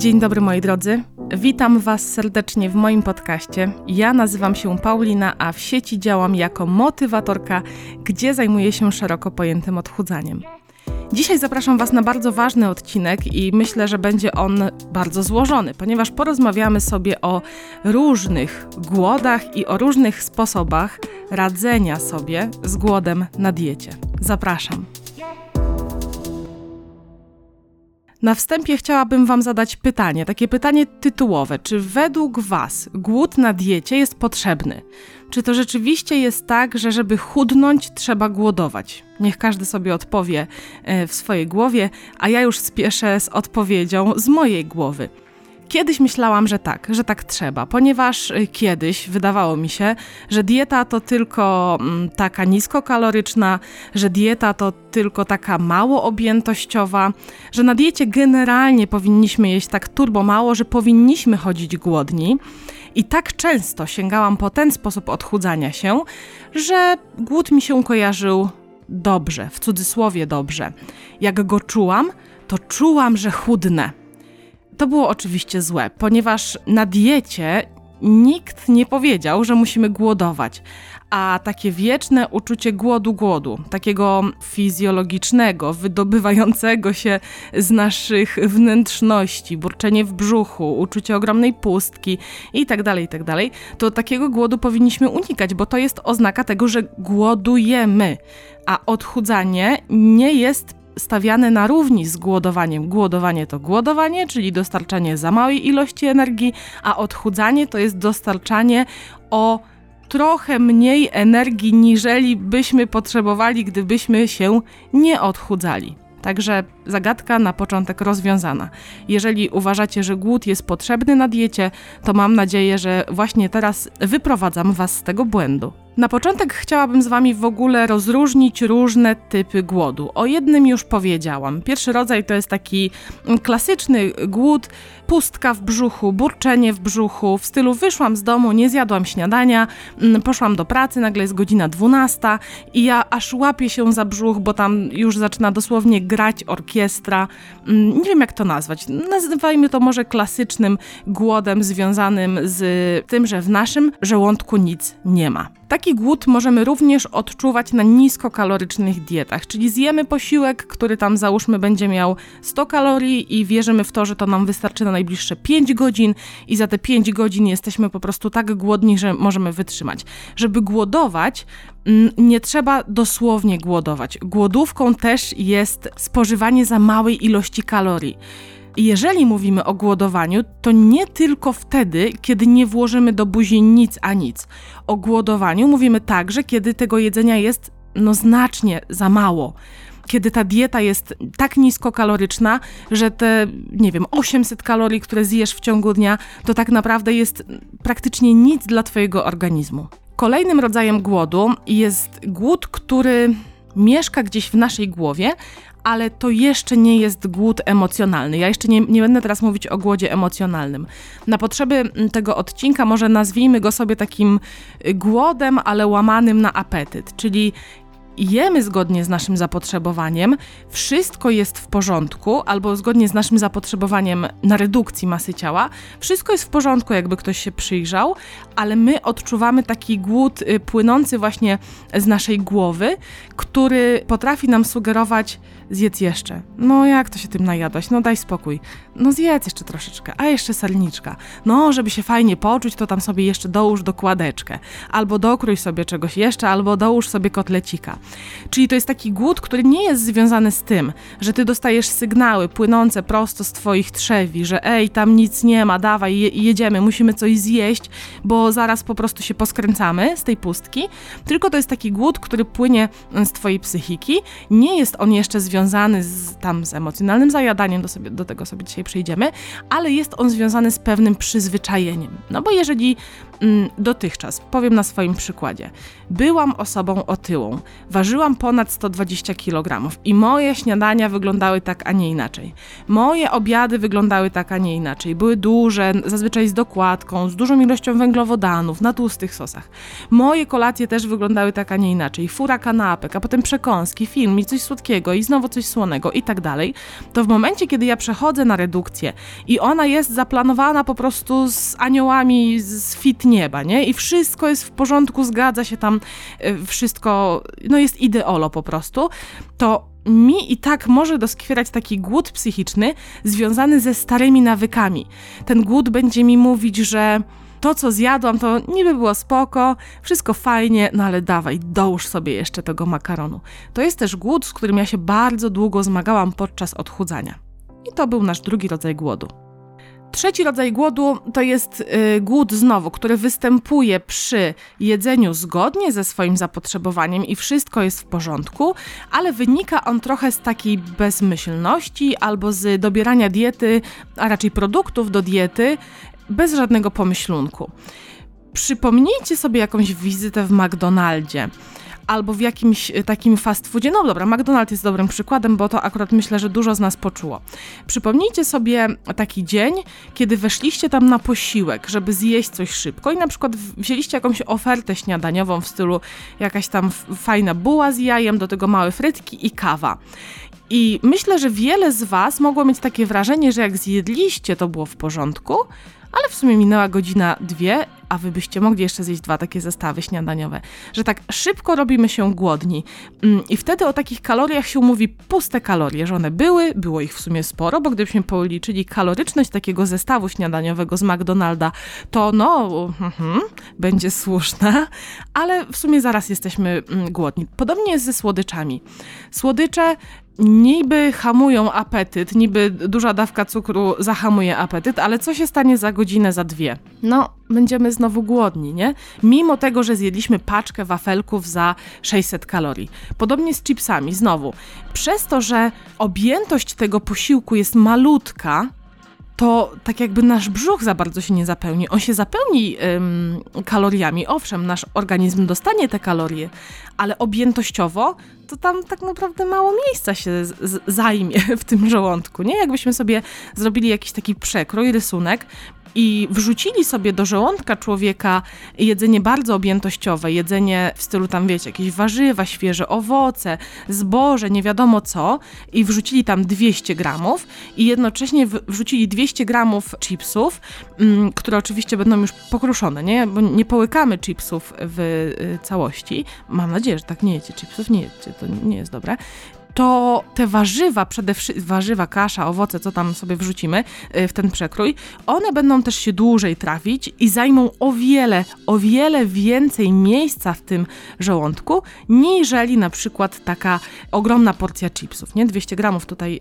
Dzień dobry moi drodzy. Witam Was serdecznie w moim podcaście. Ja nazywam się Paulina, a w sieci działam jako motywatorka, gdzie zajmuję się szeroko pojętym odchudzaniem. Dzisiaj zapraszam Was na bardzo ważny odcinek i myślę, że będzie on bardzo złożony, ponieważ porozmawiamy sobie o różnych głodach i o różnych sposobach radzenia sobie z głodem na diecie. Zapraszam. Na wstępie chciałabym Wam zadać pytanie, takie pytanie tytułowe. Czy według Was głód na diecie jest potrzebny? Czy to rzeczywiście jest tak, że żeby chudnąć, trzeba głodować? Niech każdy sobie odpowie e, w swojej głowie, a ja już spieszę z odpowiedzią z mojej głowy. Kiedyś myślałam, że tak, że tak trzeba, ponieważ y, kiedyś wydawało mi się, że dieta to tylko mm, taka niskokaloryczna, że dieta to tylko taka mało objętościowa, że na diecie generalnie powinniśmy jeść tak turbo mało, że powinniśmy chodzić głodni. I tak często sięgałam po ten sposób odchudzania się, że głód mi się kojarzył dobrze, w cudzysłowie dobrze. Jak go czułam, to czułam, że chudnę. To było oczywiście złe, ponieważ na diecie nikt nie powiedział, że musimy głodować. A takie wieczne uczucie głodu, głodu, takiego fizjologicznego, wydobywającego się z naszych wnętrzności, burczenie w brzuchu, uczucie ogromnej pustki itd., tak itd., tak to takiego głodu powinniśmy unikać, bo to jest oznaka tego, że głodujemy. A odchudzanie nie jest stawiane na równi z głodowaniem. Głodowanie to głodowanie, czyli dostarczanie za małej ilości energii, a odchudzanie to jest dostarczanie o trochę mniej energii, niżeli byśmy potrzebowali, gdybyśmy się nie odchudzali. Także zagadka na początek rozwiązana. Jeżeli uważacie, że głód jest potrzebny na diecie, to mam nadzieję, że właśnie teraz wyprowadzam Was z tego błędu. Na początek chciałabym z Wami w ogóle rozróżnić różne typy głodu. O jednym już powiedziałam. Pierwszy rodzaj to jest taki klasyczny głód, pustka w brzuchu, burczenie w brzuchu, w stylu wyszłam z domu, nie zjadłam śniadania, mm, poszłam do pracy, nagle jest godzina 12 i ja aż łapię się za brzuch, bo tam już zaczyna dosłownie grać orkiestra. Mm, nie wiem jak to nazwać. Nazywajmy to może klasycznym głodem związanym z tym, że w naszym żołądku nic nie ma. Taki głód możemy również odczuwać na niskokalorycznych dietach, czyli zjemy posiłek, który tam załóżmy będzie miał 100 kalorii i wierzymy w to, że to nam wystarczy na najbliższe 5 godzin i za te 5 godzin jesteśmy po prostu tak głodni, że możemy wytrzymać. Żeby głodować, mm, nie trzeba dosłownie głodować. Głodówką też jest spożywanie za małej ilości kalorii. Jeżeli mówimy o głodowaniu, to nie tylko wtedy, kiedy nie włożymy do buzi nic a nic. O głodowaniu mówimy także, kiedy tego jedzenia jest no znacznie za mało kiedy ta dieta jest tak niskokaloryczna, że te, nie wiem, 800 kalorii, które zjesz w ciągu dnia, to tak naprawdę jest praktycznie nic dla Twojego organizmu. Kolejnym rodzajem głodu jest głód, który mieszka gdzieś w naszej głowie, ale to jeszcze nie jest głód emocjonalny. Ja jeszcze nie, nie będę teraz mówić o głodzie emocjonalnym. Na potrzeby mm, tego odcinka może nazwijmy go sobie takim y, głodem, ale łamanym na apetyt, czyli jemy zgodnie z naszym zapotrzebowaniem, wszystko jest w porządku, albo zgodnie z naszym zapotrzebowaniem na redukcji masy ciała, wszystko jest w porządku, jakby ktoś się przyjrzał, ale my odczuwamy taki głód y, płynący właśnie z naszej głowy, który potrafi nam sugerować, zjedz jeszcze. No jak to się tym najadłaś? No daj spokój. No zjedz jeszcze troszeczkę, a jeszcze serniczka. No, żeby się fajnie poczuć, to tam sobie jeszcze dołóż dokładeczkę. Albo dokrój sobie czegoś jeszcze, albo dołóż sobie kotlecika. Czyli to jest taki głód, który nie jest związany z tym, że ty dostajesz sygnały płynące prosto z twoich trzewi, że ej, tam nic nie ma, dawaj, je jedziemy, musimy coś zjeść, bo zaraz po prostu się poskręcamy z tej pustki. Tylko to jest taki głód, który płynie z twojej psychiki. Nie jest on jeszcze związany związany z, tam z emocjonalnym zajadaniem, do, sobie, do tego sobie dzisiaj przejdziemy, ale jest on związany z pewnym przyzwyczajeniem. No bo jeżeli mm, dotychczas, powiem na swoim przykładzie, byłam osobą otyłą, ważyłam ponad 120 kg i moje śniadania wyglądały tak, a nie inaczej. Moje obiady wyglądały tak, a nie inaczej. Były duże, zazwyczaj z dokładką, z dużą ilością węglowodanów, na tłustych sosach. Moje kolacje też wyglądały tak, a nie inaczej. Fura kanapek, a potem przekąski, film i coś słodkiego i znowu coś słonego i tak dalej, to w momencie, kiedy ja przechodzę na redukcję i ona jest zaplanowana po prostu z aniołami z fit nieba, nie? I wszystko jest w porządku, zgadza się tam y, wszystko, no jest ideolo po prostu, to mi i tak może doskwierać taki głód psychiczny związany ze starymi nawykami. Ten głód będzie mi mówić, że to, co zjadłam, to niby było spoko, wszystko fajnie, no ale dawaj, dołóż sobie jeszcze tego makaronu. To jest też głód, z którym ja się bardzo długo zmagałam podczas odchudzania. I to był nasz drugi rodzaj głodu. Trzeci rodzaj głodu to jest y, głód znowu, który występuje przy jedzeniu zgodnie ze swoim zapotrzebowaniem i wszystko jest w porządku, ale wynika on trochę z takiej bezmyślności albo z dobierania diety, a raczej produktów do diety bez żadnego pomyślunku. Przypomnijcie sobie jakąś wizytę w McDonaldzie albo w jakimś e, takim fast foodzie. No dobra, McDonald's jest dobrym przykładem, bo to akurat myślę, że dużo z nas poczuło. Przypomnijcie sobie taki dzień, kiedy weszliście tam na posiłek, żeby zjeść coś szybko i na przykład wzięliście jakąś ofertę śniadaniową w stylu jakaś tam fajna buła z jajem, do tego małe frytki i kawa. I myślę, że wiele z Was mogło mieć takie wrażenie, że jak zjedliście, to było w porządku, ale w sumie minęła godzina, dwie, a wy byście mogli jeszcze zjeść dwa takie zestawy śniadaniowe. Że tak szybko robimy się głodni. Mm, I wtedy o takich kaloriach się mówi puste kalorie, że one były, było ich w sumie sporo, bo gdybyśmy policzyli kaloryczność takiego zestawu śniadaniowego z McDonalda, to no, mhm, będzie słuszna, ale w sumie zaraz jesteśmy mm, głodni. Podobnie jest ze słodyczami. Słodycze niby hamują apetyt, niby duża dawka cukru zahamuje apetyt, ale co się stanie za godzinę, za dwie? No, będziemy znowu głodni, nie? Mimo tego, że zjedliśmy paczkę wafelków za 600 kalorii. Podobnie z chipsami, znowu. Przez to, że objętość tego posiłku jest malutka, to tak jakby nasz brzuch za bardzo się nie zapełni. On się zapełni ym, kaloriami, owszem, nasz organizm dostanie te kalorie, ale objętościowo to tam tak naprawdę mało miejsca się zajmie w tym żołądku, nie? Jakbyśmy sobie zrobili jakiś taki przekrój, rysunek, i wrzucili sobie do żołądka człowieka jedzenie bardzo objętościowe, jedzenie w stylu tam, wiecie, jakieś warzywa, świeże owoce, zboże, nie wiadomo co, i wrzucili tam 200 gramów i jednocześnie wrzucili 200 gramów chipsów, mm, które oczywiście będą już pokruszone, nie? Bo nie połykamy chipsów w y, całości. Mam nadzieję, że tak nie jecie chipsów, nie jecie, to nie jest dobre to te warzywa, przede wszystkim warzywa, kasza, owoce, co tam sobie wrzucimy y, w ten przekrój, one będą też się dłużej trawić i zajmą o wiele, o wiele więcej miejsca w tym żołądku, niżeli na przykład taka ogromna porcja chipsów, nie? 200 gramów tutaj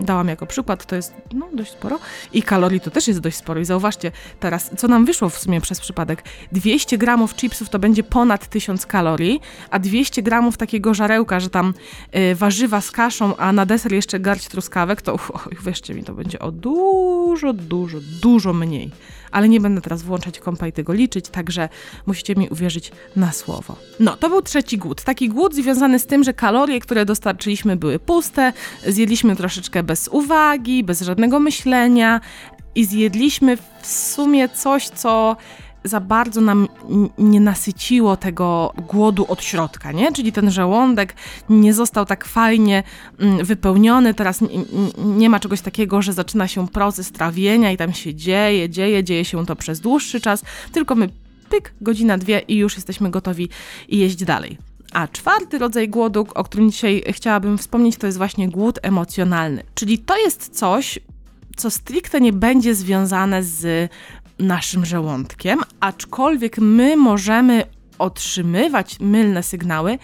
y, dałam jako przykład, to jest no, dość sporo i kalorii to też jest dość sporo i zauważcie teraz, co nam wyszło w sumie przez przypadek. 200 gramów chipsów to będzie ponad 1000 kalorii, a 200 gramów takiego żarełka, że tam y, warzywa warzywa z kaszą, a na deser jeszcze garść truskawek, to uch, wierzcie mi, to będzie o dużo, dużo, dużo mniej. Ale nie będę teraz włączać kompa i tego liczyć, także musicie mi uwierzyć na słowo. No, to był trzeci głód. Taki głód związany z tym, że kalorie, które dostarczyliśmy, były puste, zjedliśmy troszeczkę bez uwagi, bez żadnego myślenia i zjedliśmy w sumie coś, co za bardzo nam nie nasyciło tego głodu od środka, nie? Czyli ten żołądek nie został tak fajnie mm, wypełniony, teraz nie, nie ma czegoś takiego, że zaczyna się proces trawienia i tam się dzieje, dzieje, dzieje się to przez dłuższy czas, tylko my pyk, godzina, dwie i już jesteśmy gotowi jeść dalej. A czwarty rodzaj głodu, o którym dzisiaj chciałabym wspomnieć, to jest właśnie głód emocjonalny. Czyli to jest coś, co stricte nie będzie związane z naszym żołądkiem, aczkolwiek my możemy otrzymywać mylne sygnały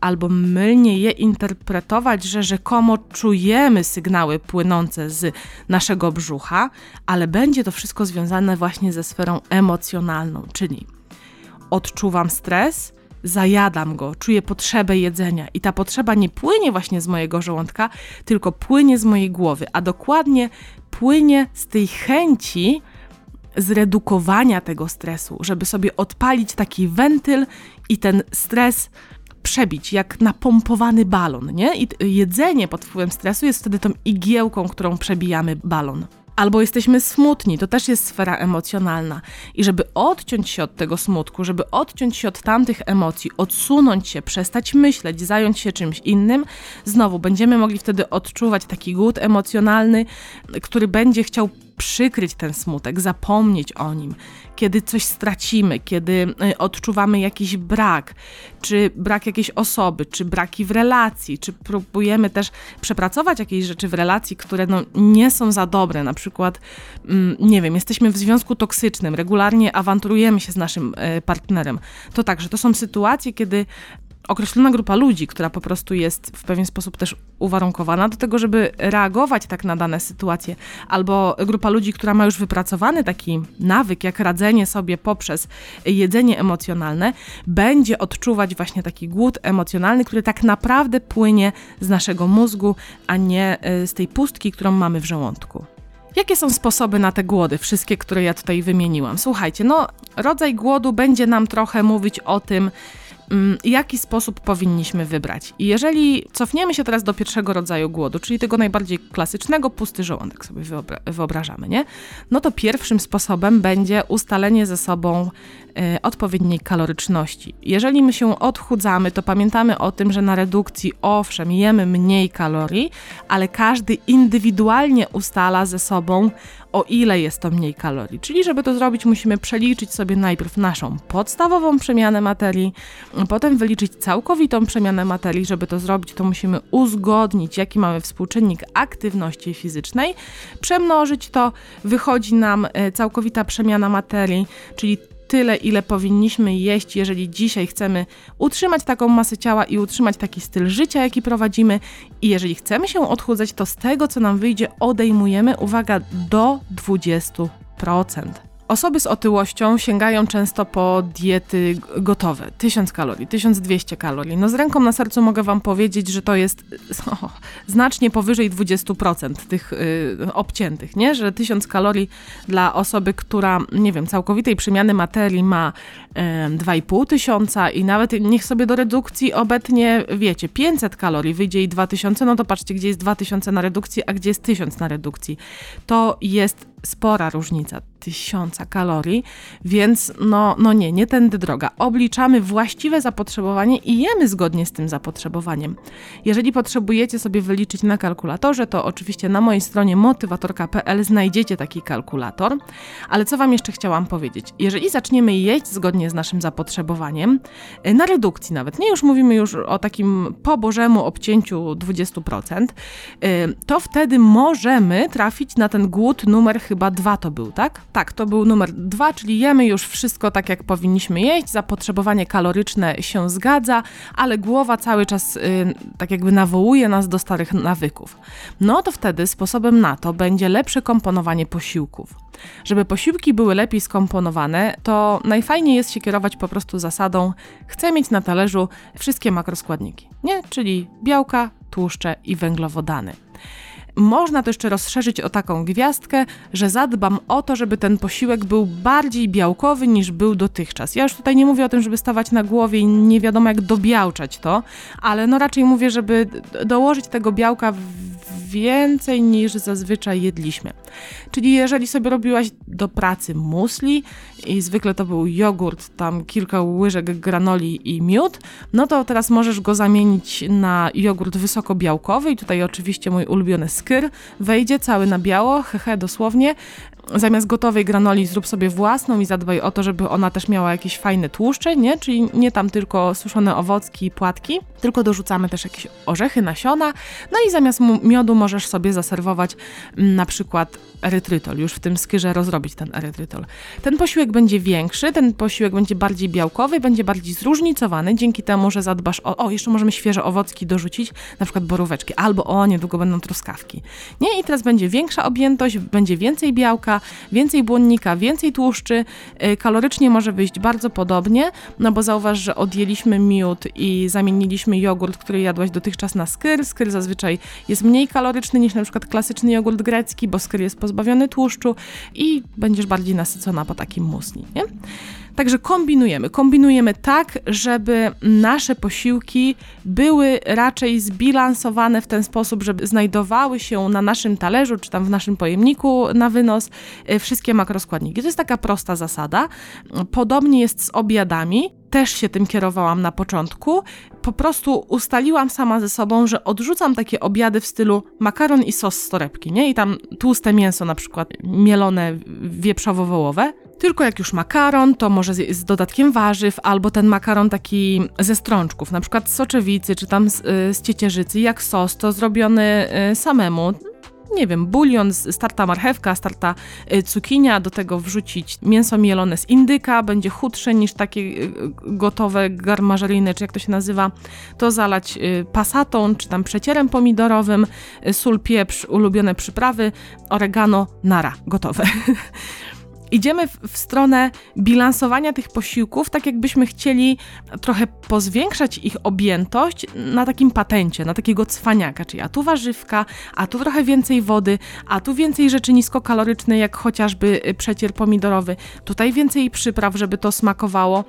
albo mylnie je interpretować, że rzekomo czujemy sygnały płynące z naszego brzucha, ale będzie to wszystko związane właśnie ze sferą emocjonalną, czyli odczuwam stres, zajadam go, czuję potrzebę jedzenia i ta potrzeba nie płynie właśnie z mojego żołądka, tylko płynie z mojej głowy, a dokładnie płynie z tej chęci, zredukowania tego stresu, żeby sobie odpalić taki wentyl i ten stres przebić, jak napompowany balon, nie? I jedzenie pod wpływem stresu jest wtedy tą igiełką, którą przebijamy balon. albo jesteśmy smutni, to też jest sfera emocjonalna. I żeby odciąć się od tego smutku, żeby odciąć się od tamtych emocji, odsunąć się, przestać myśleć, zająć się czymś innym, znowu będziemy mogli wtedy odczuwać taki głód emocjonalny, który będzie chciał przykryć ten smutek, zapomnieć o nim, kiedy coś stracimy, kiedy y, odczuwamy jakiś brak, czy brak jakiejś osoby, czy braki w relacji, czy próbujemy też przepracować jakieś rzeczy w relacji, które no, nie są za dobre, na przykład, mm, nie wiem, jesteśmy w związku toksycznym, regularnie awanturujemy się z naszym y, partnerem. To także to są sytuacje, kiedy określona grupa ludzi, która po prostu jest w pewien sposób też uwarunkowana do tego, żeby reagować tak na dane sytuacje, albo grupa ludzi, która ma już wypracowany taki nawyk, jak radzenie sobie poprzez jedzenie emocjonalne, będzie odczuwać właśnie taki głód emocjonalny, który tak naprawdę płynie z naszego mózgu, a nie y, z tej pustki, którą mamy w żołądku. Jakie są sposoby na te głody, wszystkie, które ja tutaj wymieniłam? Słuchajcie, no, rodzaj głodu będzie nam trochę mówić o tym, jaki sposób powinniśmy wybrać. I jeżeli cofniemy się teraz do pierwszego rodzaju głodu, czyli tego najbardziej klasycznego, pusty żołądek sobie wyobrażamy, nie? No to pierwszym sposobem będzie ustalenie ze sobą y, odpowiedniej kaloryczności. Jeżeli my się odchudzamy, to pamiętamy o tym, że na redukcji owszem jemy mniej kalorii, ale każdy indywidualnie ustala ze sobą o ile jest to mniej kalorii. Czyli, żeby to zrobić, musimy przeliczyć sobie najpierw naszą podstawową przemianę materii, potem wyliczyć całkowitą przemianę materii. Żeby to zrobić, to musimy uzgodnić, jaki mamy współczynnik aktywności fizycznej, przemnożyć to, wychodzi nam e, całkowita przemiana materii, czyli tyle, ile powinniśmy jeść, jeżeli dzisiaj chcemy utrzymać taką masę ciała i utrzymać taki styl życia, jaki prowadzimy. I jeżeli chcemy się odchudzać, to z tego, co nam wyjdzie, odejmujemy, uwaga, do 20%. Osoby z otyłością sięgają często po diety gotowe. 1000 kalorii, 1200 kalorii. No z ręką na sercu mogę Wam powiedzieć, że to jest o, znacznie powyżej 20% tych y, obciętych, nie? Że 1000 kalorii dla osoby, która, nie wiem, całkowitej przemiany materii ma y, 2,5 tysiąca i nawet niech sobie do redukcji obetnie, wiecie, 500 kalorii, wyjdzie i 2000, no to patrzcie, gdzie jest 2000 na redukcji, a gdzie jest 1000 na redukcji. To jest spora różnica, tysiąca kalorii, więc no, no nie, nie tędy droga. Obliczamy właściwe zapotrzebowanie i jemy zgodnie z tym zapotrzebowaniem. Jeżeli potrzebujecie sobie wyliczyć na kalkulatorze, to oczywiście na mojej stronie motywatorka.pl znajdziecie taki kalkulator, ale co Wam jeszcze chciałam powiedzieć? Jeżeli zaczniemy jeść zgodnie z naszym zapotrzebowaniem, y, na redukcji nawet, nie już mówimy już o takim po bożemu obcięciu 20%, y, to wtedy możemy trafić na ten głód numer chyba dwa to był, tak? Tak, to był numer dwa, czyli jemy już wszystko tak, jak powinniśmy jeść, zapotrzebowanie kaloryczne się zgadza, ale głowa cały czas y, tak jakby nawołuje nas do starych nawyków. No to wtedy sposobem na to będzie lepsze komponowanie posiłków. Żeby posiłki były lepiej skomponowane, to najfajniej jest się kierować po prostu zasadą: chcę mieć na talerzu wszystkie makroskładniki, nie? Czyli białka, tłuszcze i węglowodany. Można to jeszcze rozszerzyć o taką gwiazdkę, że zadbam o to, żeby ten posiłek był bardziej białkowy niż był dotychczas. Ja już tutaj nie mówię o tym, żeby stawać na głowie i nie wiadomo jak dobiałczać to, ale no raczej mówię, żeby dołożyć tego białka więcej niż zazwyczaj jedliśmy. Czyli jeżeli sobie robiłaś do pracy musli i zwykle to był jogurt, tam kilka łyżek granoli i miód, no to teraz możesz go zamienić na jogurt wysokobiałkowy i tutaj oczywiście mój ulubiony skyr wejdzie cały na biało, hehe dosłownie, zamiast gotowej granoli zrób sobie własną i zadbaj o to, żeby ona też miała jakieś fajne tłuszcze, nie? Czyli nie tam tylko suszone owocki i płatki, tylko dorzucamy też jakieś orzechy, nasiona. No i zamiast miodu możesz sobie zaserwować mm, na przykład erytrytol, już w tym skyrze rozrobić ten erytrytol. Ten posiłek będzie większy, ten posiłek będzie bardziej białkowy, będzie bardziej zróżnicowany, dzięki temu, że zadbasz o, o jeszcze możemy świeże owocki dorzucić, na przykład boróweczki, albo o, niedługo będą truskawki. Nie? I teraz będzie większa objętość, będzie więcej białka, więcej błonnika, więcej tłuszczy, y, kalorycznie może wyjść bardzo podobnie, no bo zauważ, że odjęliśmy miód i zamieniliśmy jogurt, który jadłaś dotychczas na skyr. Skyr zazwyczaj jest mniej kaloryczny niż na przykład klasyczny jogurt grecki, bo skyr jest pozbawiony tłuszczu i będziesz bardziej nasycona po takim musli, nie? Także kombinujemy. Kombinujemy tak, żeby nasze posiłki były raczej zbilansowane w ten sposób, żeby znajdowały się na naszym talerzu, czy tam w naszym pojemniku na wynos y, wszystkie makroskładniki. To jest taka prosta zasada. Podobnie jest z obiadami też się tym kierowałam na początku. Po prostu ustaliłam sama ze sobą, że odrzucam takie obiady w stylu makaron i sos z torebki, nie? I tam tłuste mięso, na przykład mielone wieprzowo-wołowe. Tylko jak już makaron, to może z, z, dodatkiem warzyw, albo ten makaron taki ze strączków, na przykład z soczewicy, czy tam z, y, z ciecierzycy, jak sos, to zrobiony y, samemu nie wiem, bulion, starta marchewka, starta y, cukinia, do tego wrzucić mięso mielone z indyka, będzie chudsze niż takie y, gotowe garmażeryjne, czy jak to się nazywa, to zalać y, pasatą, czy tam przecierem pomidorowym, sól, pieprz, ulubione przyprawy, oregano, nara, gotowe. idziemy w, stronę bilansowania tych posiłków, tak jakbyśmy chcieli trochę pozwiększać ich objętość na takim patencie, na takiego cwaniaka, czyli a tu warzywka, a tu trochę więcej wody, a tu więcej rzeczy niskokaloryczne, jak chociażby przecier pomidorowy, tutaj więcej przypraw, żeby to smakowało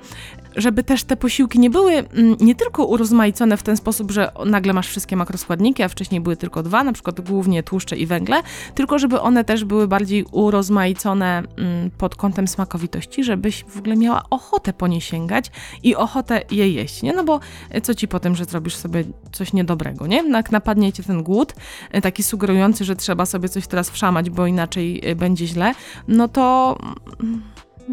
żeby też te posiłki nie były mm, nie tylko urozmaicone w ten sposób, że nagle masz wszystkie makroskładniki, a wcześniej były tylko dwa, na przykład głównie tłuszcze i węgle, tylko żeby one też były bardziej urozmaicone mm, pod kątem smakowitości, żebyś w ogóle miała ochotę po nie sięgać i ochotę je jeść, nie? No bo e, co ci po tym, że zrobisz sobie coś niedobrego, nie? Jak napadnie cię ten głód, e, taki sugerujący, że trzeba sobie coś teraz wszamać, bo inaczej e, będzie źle, no to mm,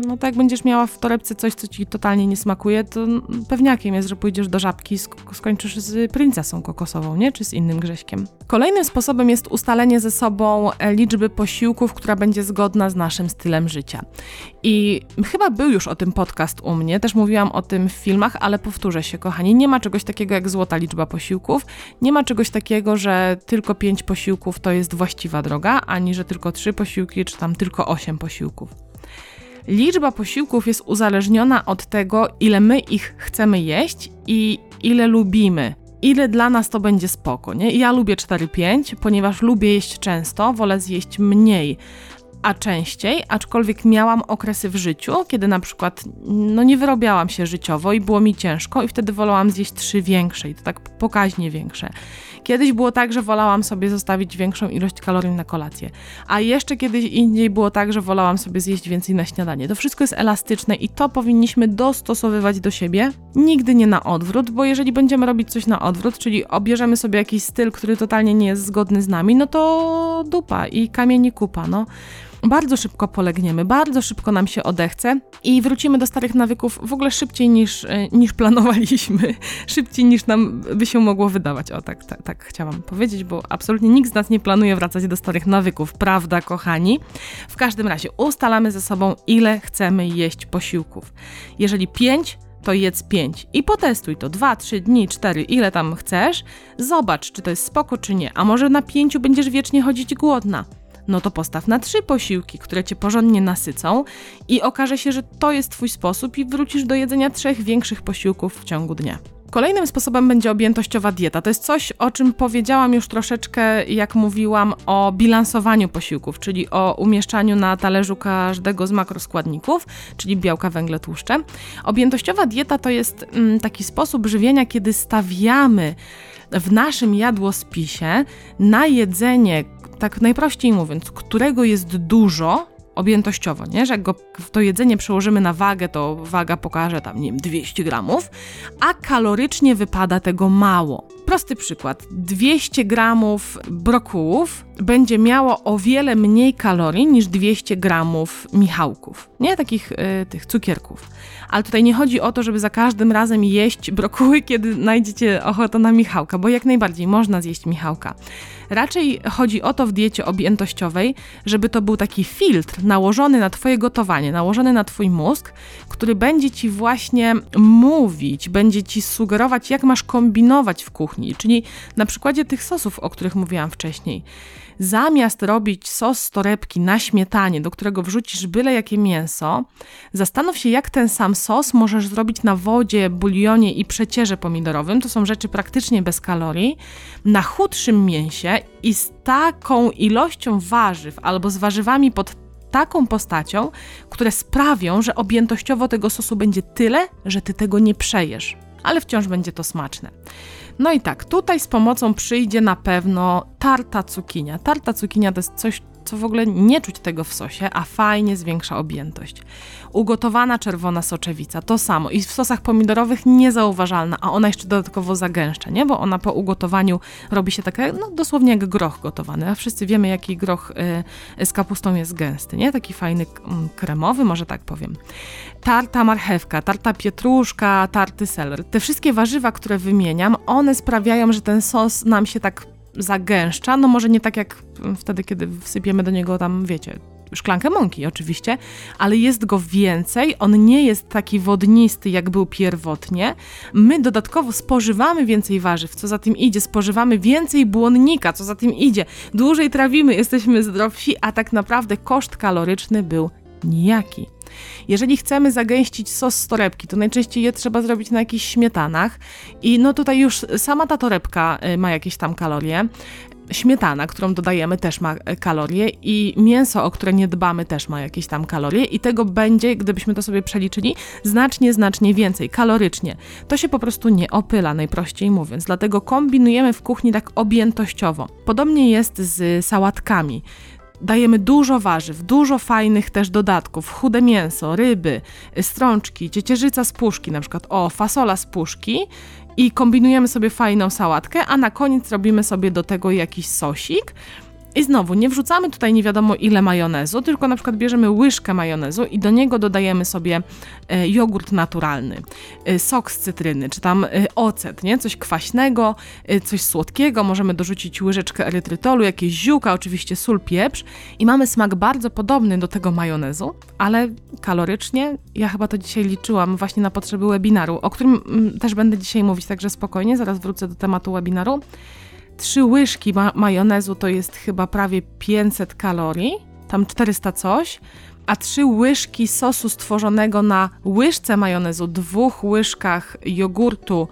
no tak będziesz miała w torebce coś, co ci totalnie nie smakuje, to pewniakiem jest, że pójdziesz do żabki skończysz z princesą kokosową, nie? Czy z innym grześkiem. Kolejnym sposobem jest ustalenie ze sobą e, liczby posiłków, która będzie zgodna z naszym stylem życia. I chyba był już o tym podcast u mnie, też mówiłam o tym w filmach, ale powtórzę się, kochani, nie ma czegoś takiego jak złota liczba posiłków, nie ma czegoś takiego, że tylko pięć posiłków to jest właściwa droga, ani że tylko trzy posiłki, czy tam tylko osiem posiłków. Liczba posiłków jest uzależniona od tego, ile my ich chcemy jeść i ile lubimy. Ile dla nas to będzie spoko, nie? Ja lubię 4-5, ponieważ lubię jeść często, wolę zjeść mniej a częściej, aczkolwiek miałam okresy w życiu, kiedy na przykład no nie wyrobiałam się życiowo i było mi ciężko i wtedy wolałam zjeść trzy większe i to tak pokaźnie większe. Kiedyś było tak, że wolałam sobie zostawić większą ilość kalorii na kolację, a jeszcze kiedyś indziej było tak, że wolałam sobie zjeść więcej na śniadanie. To wszystko jest elastyczne i to powinniśmy dostosowywać do siebie, nigdy nie na odwrót, bo jeżeli będziemy robić coś na odwrót, czyli obierzemy sobie jakiś styl, który totalnie nie jest zgodny z nami, no to dupa i kamień kupa, no bardzo szybko polegniemy, bardzo szybko nam się odechce i wrócimy do starych nawyków w ogóle szybciej niż, e, niż planowaliśmy, szybciej niż nam by się mogło wydawać. O, tak, tak, tak chciałam powiedzieć, bo absolutnie nikt z nas nie planuje wracać do starych nawyków, prawda, kochani? W każdym razie ustalamy ze sobą, ile chcemy jeść posiłków. Jeżeli pięć to jedz 5 i potestuj to 2, 3 dni, 4, ile tam chcesz. Zobacz, czy to jest spoko, czy nie. A może na 5 będziesz wiecznie chodzić głodna no to postaw na trzy posiłki, które cię porządnie nasycą i okaże się, że to jest twój sposób i wrócisz do jedzenia trzech większych posiłków w ciągu dnia. Kolejnym sposobem będzie objętościowa dieta. To jest coś, o czym powiedziałam już troszeczkę, jak mówiłam o bilansowaniu posiłków, czyli o umieszczaniu na talerzu każdego z makroskładników, czyli białka, węgle, tłuszcze. Objętościowa dieta to jest mm, taki sposób żywienia, kiedy stawiamy w naszym jadłospisie na jedzenie, tak najprościej mówiąc, którego jest dużo objętościowo, nie? że jak go, to jedzenie przełożymy na wagę, to waga pokaże tam, nie wiem, 200 gramów, a kalorycznie wypada tego mało. Prosty przykład. 200 gramów brokułów będzie miało o wiele mniej kalorii niż 200 gramów michałków, nie? Takich y, tych cukierków. Ale tutaj nie chodzi o to, żeby za każdym razem jeść brokuły, kiedy znajdziecie ochotę na michałka, bo jak najbardziej można zjeść michałka. Raczej chodzi o to w diecie objętościowej, żeby to był taki filtr nałożony na Twoje gotowanie, nałożony na Twój mózg, który będzie Ci właśnie mówić, będzie Ci sugerować, jak masz kombinować w kuchni. Czyli na przykładzie tych sosów, o których mówiłam wcześniej zamiast robić sos z torebki na śmietanie, do którego wrzucisz byle jakie mięso, zastanów się, jak ten sam sos możesz zrobić na wodzie, bulionie i przecierze pomidorowym. To są rzeczy praktycznie bez kalorii, na chudszym mięsie i z taką ilością warzyw albo z warzywami pod taką postacią, które sprawią, że objętościowo tego sosu będzie tyle, że ty tego nie przejesz, ale wciąż będzie to smaczne. No i tak, tutaj z pomocą przyjdzie na pewno tarta cukinia. Tarta cukinia to jest coś, co w ogóle nie czuć tego w sosie, a fajnie zwiększa objętość. Ugotowana czerwona soczewica, to samo. I w sosach pomidorowych niezauważalna, a ona jeszcze dodatkowo zagęszcza, nie? Bo ona po ugotowaniu robi się taka, no dosłownie jak groch gotowany, a wszyscy wiemy, jaki groch y, z kapustą jest gęsty, nie? Taki fajny, mm, kremowy, może tak powiem. Tarta marchewka, tarta pietruszka, tarty seler. Te wszystkie warzywa, które wymieniam, one sprawiają, że ten sos nam się tak zagęszcza, no może nie tak jak wtedy, kiedy wsypiemy do niego tam, wiecie, szklankę mąki oczywiście, ale jest go więcej, on nie jest taki wodnisty, jak był pierwotnie. My dodatkowo spożywamy więcej warzyw, co za tym idzie, spożywamy więcej błonnika, co za tym idzie. Dłużej trawimy, jesteśmy zdrowsi, a tak naprawdę koszt kaloryczny był nijaki. Jeżeli chcemy zagęścić sos z torebki, to najczęściej je trzeba zrobić na jakichś śmietanach i no tutaj już sama ta torebka y, ma jakieś tam kalorie. Śmietana, którą dodajemy, też ma y, kalorie, i mięso, o które nie dbamy, też ma jakieś tam kalorie, i tego będzie, gdybyśmy to sobie przeliczyli, znacznie, znacznie więcej kalorycznie. To się po prostu nie opyla, najprościej mówiąc, dlatego kombinujemy w kuchni tak objętościowo. Podobnie jest z sałatkami. Dajemy dużo warzyw, dużo fajnych też dodatków, chude mięso, ryby, strączki, ciecierzyca z puszki, na przykład o, fasola z puszki. I kombinujemy sobie fajną sałatkę, a na koniec robimy sobie do tego jakiś sosik i znowu, nie wrzucamy tutaj nie wiadomo ile majonezu, tylko na przykład bierzemy łyżkę majonezu i do niego dodajemy sobie e, jogurt naturalny, e, sok z cytryny, czy tam e, ocet, nie? Coś kwaśnego, coś słodkiego, możemy dorzucić łyżeczkę erytrytolu, jakieś ziółka, oczywiście sól, pieprz i mamy smak bardzo podobny do tego majonezu, ale kalorycznie, ja chyba to dzisiaj liczyłam właśnie na potrzeby webinaru, o którym mm, też będę dzisiaj mówić, także spokojnie, zaraz wrócę do tematu webinaru. Trzy łyżki ma majonezu to jest chyba prawie 500 kalorii, tam 400 coś, a trzy łyżki sosu stworzonego na łyżce majonezu, dwóch łyżkach jogurtu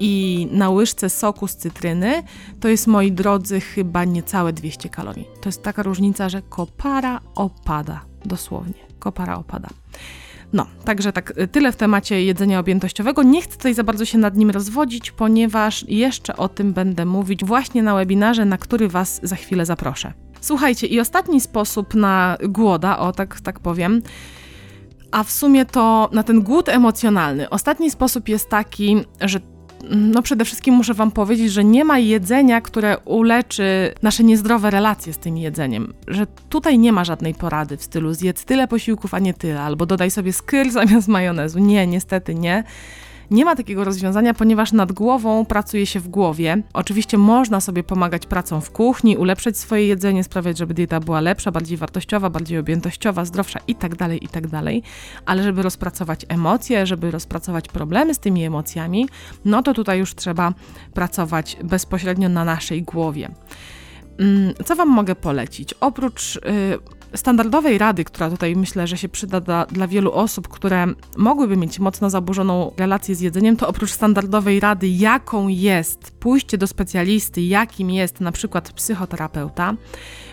i na łyżce soku z cytryny, to jest moi drodzy chyba niecałe 200 kalorii. To jest taka różnica, że kopara opada, dosłownie, kopara opada. No, także tak, y, tyle w temacie jedzenia objętościowego. Nie chcę tutaj za bardzo się nad nim rozwodzić, ponieważ jeszcze o tym będę mówić właśnie na webinarze, na który Was za chwilę zaproszę. Słuchajcie, i ostatni sposób na głoda, o tak, tak powiem, a w sumie to na ten głód emocjonalny. Ostatni sposób jest taki, że no przede wszystkim muszę Wam powiedzieć, że nie ma jedzenia, które uleczy nasze niezdrowe relacje z tym jedzeniem. Że tutaj nie ma żadnej porady w stylu zjedz tyle posiłków, a nie tyle, albo dodaj sobie skyr zamiast majonezu. Nie, niestety nie. Nie ma takiego rozwiązania, ponieważ nad głową pracuje się w głowie. Oczywiście można sobie pomagać pracą w kuchni, ulepszać swoje jedzenie, sprawiać, żeby dieta była lepsza, bardziej wartościowa, bardziej objętościowa, zdrowsza itd., tak itd., tak ale żeby rozpracować emocje, żeby rozpracować problemy z tymi emocjami, no to tutaj już trzeba pracować bezpośrednio na naszej głowie. Mm, co Wam mogę polecić? Oprócz y, standardowej rady, która tutaj myślę, że się przyda dla, dla wielu osób, które mogłyby mieć mocno zaburzoną relację z jedzeniem, to oprócz standardowej rady, jaką jest pójście do specjalisty, jakim jest na przykład psychoterapeuta,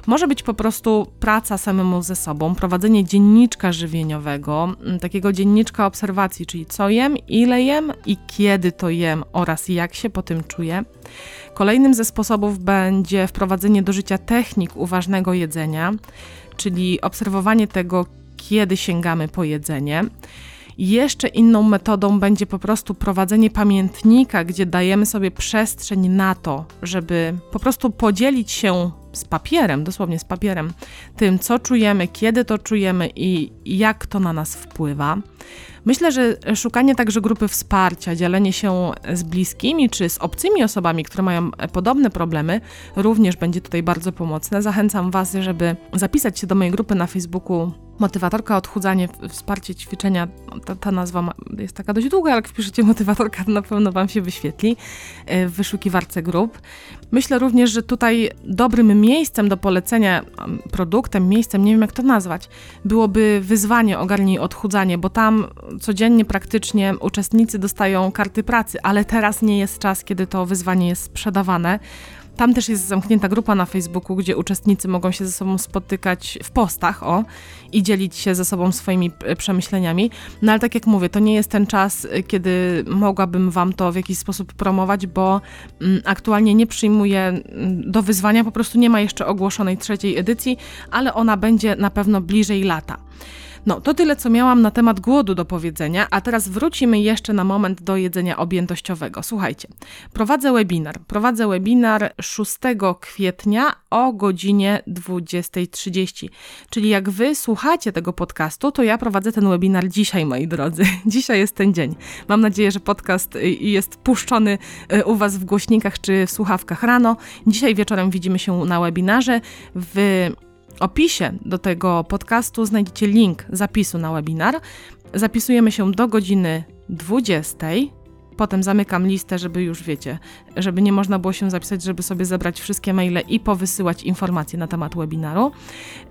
może być po prostu praca samemu ze sobą, prowadzenie dzienniczka żywieniowego, mm, takiego dzienniczka obserwacji, czyli co jem, ile jem i kiedy to jem oraz jak się po tym czuję. Kolejnym ze sposobów będzie wprowadzenie do życia technik uważnego jedzenia, czyli obserwowanie tego, kiedy sięgamy po jedzenie. Jeszcze inną metodą będzie po prostu prowadzenie pamiętnika, gdzie dajemy sobie przestrzeń na to, żeby po prostu podzielić się z papierem, dosłownie z papierem, tym, co czujemy, kiedy to czujemy i jak to na nas wpływa. Myślę, że szukanie także grupy wsparcia, dzielenie się z bliskimi czy z obcymi osobami, które mają podobne problemy, również będzie tutaj bardzo pomocne. Zachęcam Was, żeby zapisać się do mojej grupy na Facebooku Motywatorka, odchudzanie, wsparcie ćwiczenia. Ta, ta, nazwa jest taka dość długa, ale jak wpiszecie motywatorka, to na pewno Wam się wyświetli e, w wyszukiwarce grup. Myślę również, że tutaj dobrym miejscem do polecenia, produktem, miejscem, nie wiem jak to nazwać, byłoby wyzwanie Ogarnij Odchudzanie, bo tam codziennie praktycznie uczestnicy dostają karty pracy, ale teraz nie jest czas, kiedy to wyzwanie jest sprzedawane Tam też jest zamknięta grupa na Facebooku, gdzie uczestnicy mogą się ze sobą spotykać w postach, o, i dzielić się ze sobą swoimi e, przemyśleniami. No ale tak jak mówię, to nie jest ten czas, e, kiedy mogłabym Wam to w jakiś sposób promować, bo mm, aktualnie nie przyjmuję mm, do wyzwania, po prostu nie ma jeszcze ogłoszonej trzeciej edycji, ale ona będzie na pewno bliżej lata. No, to tyle, co miałam na temat głodu do powiedzenia, a teraz wrócimy jeszcze na moment do jedzenia objętościowego. Słuchajcie, prowadzę webinar. Prowadzę webinar 6 kwietnia o godzinie 20.30. Czyli jak wy słuchacie tego podcastu, to ja prowadzę ten webinar dzisiaj, moi drodzy. Dzisiaj jest ten dzień. Mam nadzieję, że podcast y, jest puszczony y, u was w głośnikach czy w słuchawkach rano. Dzisiaj wieczorem widzimy się na webinarze. W opisie do tego podcastu znajdziecie link zapisu na webinar. Zapisujemy się do godziny 20. Potem zamykam listę, żeby już wiecie, żeby nie można było się zapisać, żeby sobie zebrać wszystkie maile i powysyłać informacje na temat webinaru.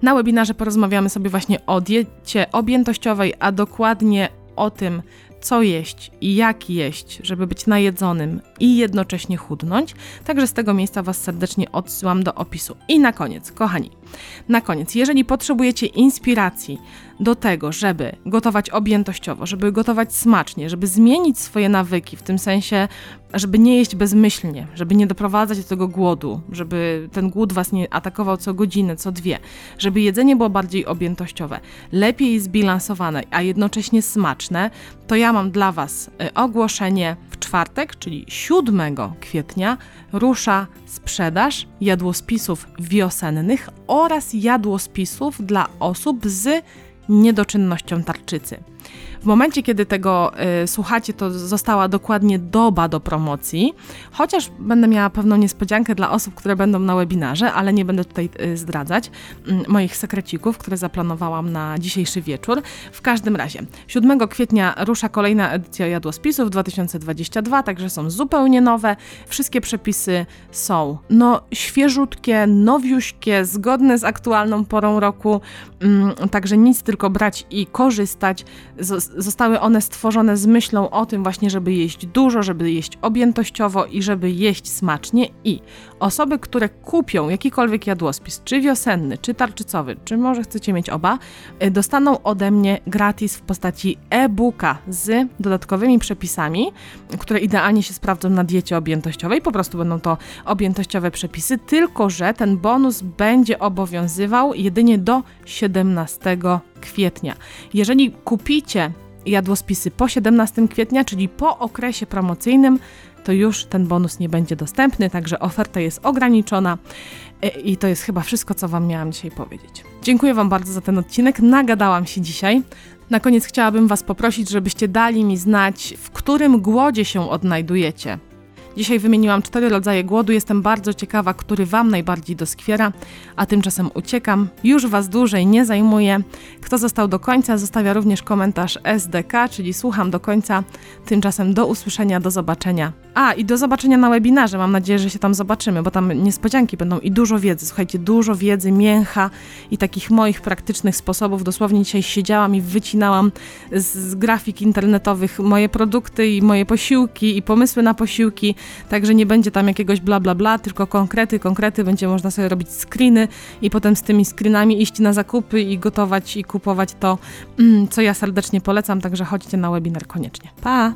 Na webinarze porozmawiamy sobie właśnie o diecie objętościowej, a dokładnie o tym, co jeść i jak jeść, żeby być najedzonym i jednocześnie chudnąć. Także z tego miejsca Was serdecznie odsyłam do opisu. I na koniec, kochani, na koniec, jeżeli potrzebujecie inspiracji do tego, żeby gotować objętościowo, żeby gotować smacznie, żeby zmienić swoje nawyki, w tym sensie, żeby nie jeść bezmyślnie, żeby nie doprowadzać do tego głodu, żeby ten głód was nie atakował co godzinę, co dwie, żeby jedzenie było bardziej objętościowe, lepiej zbilansowane, a jednocześnie smaczne, to ja mam dla was y, ogłoszenie w czwartek, czyli 7 kwietnia, rusza sprzedaż jadłospisów wiosennych oraz jadłospisów dla osób z niedoczynnością tarczycy. W momencie, kiedy tego y, słuchacie, to została dokładnie doba do promocji, chociaż będę miała pewną niespodziankę dla osób, które będą na webinarze, ale nie będę tutaj y, zdradzać y, moich sekrecików, które zaplanowałam na dzisiejszy wieczór. W każdym razie, 7 kwietnia rusza kolejna edycja jadłospisów 2022, także są zupełnie nowe. Wszystkie przepisy są no świeżutkie, nowiuśkie, zgodne z aktualną porą roku, mm, także nic tylko brać i korzystać zostały one stworzone z myślą o tym właśnie, żeby jeść dużo, żeby jeść objętościowo i żeby jeść smacznie i osoby, które kupią jakikolwiek jadłospis, czy wiosenny, czy tarczycowy, czy może chcecie mieć oba, y, dostaną ode mnie gratis w postaci e-booka z dodatkowymi przepisami, które idealnie się sprawdzą na diecie objętościowej. Po prostu będą to objętościowe przepisy, tylko że ten bonus będzie obowiązywał jedynie do 17 kwietnia. Jeżeli kupicie jadłospisy po 17 kwietnia, czyli po okresie promocyjnym, to już ten bonus nie będzie dostępny, także oferta jest ograniczona e, i to jest chyba wszystko, co Wam miałam dzisiaj powiedzieć. Dziękuję Wam bardzo za ten odcinek, nagadałam się dzisiaj. Na koniec chciałabym Was poprosić, żebyście dali mi znać, w którym głodzie się odnajdujecie. Dzisiaj wymieniłam cztery rodzaje głodu. Jestem bardzo ciekawa, który Wam najbardziej doskwiera, a tymczasem uciekam. Już Was dłużej nie zajmuję. Kto został do końca, zostawia również komentarz SDK, czyli słucham do końca. Tymczasem do usłyszenia, do zobaczenia. A, i do zobaczenia na webinarze. Mam nadzieję, że się tam zobaczymy, bo tam niespodzianki będą i dużo wiedzy. Słuchajcie, dużo wiedzy, mięcha i takich moich praktycznych sposobów. Dosłownie dzisiaj siedziałam i wycinałam z, z grafik internetowych moje produkty i moje posiłki i pomysły na posiłki. Także nie będzie tam jakiegoś bla bla bla, tylko konkrety, konkrety. Będzie można sobie robić screeny i potem z tymi screenami iść na zakupy i gotować i kupować to, mm, co ja serdecznie polecam. Także chodźcie na webinar koniecznie. Pa!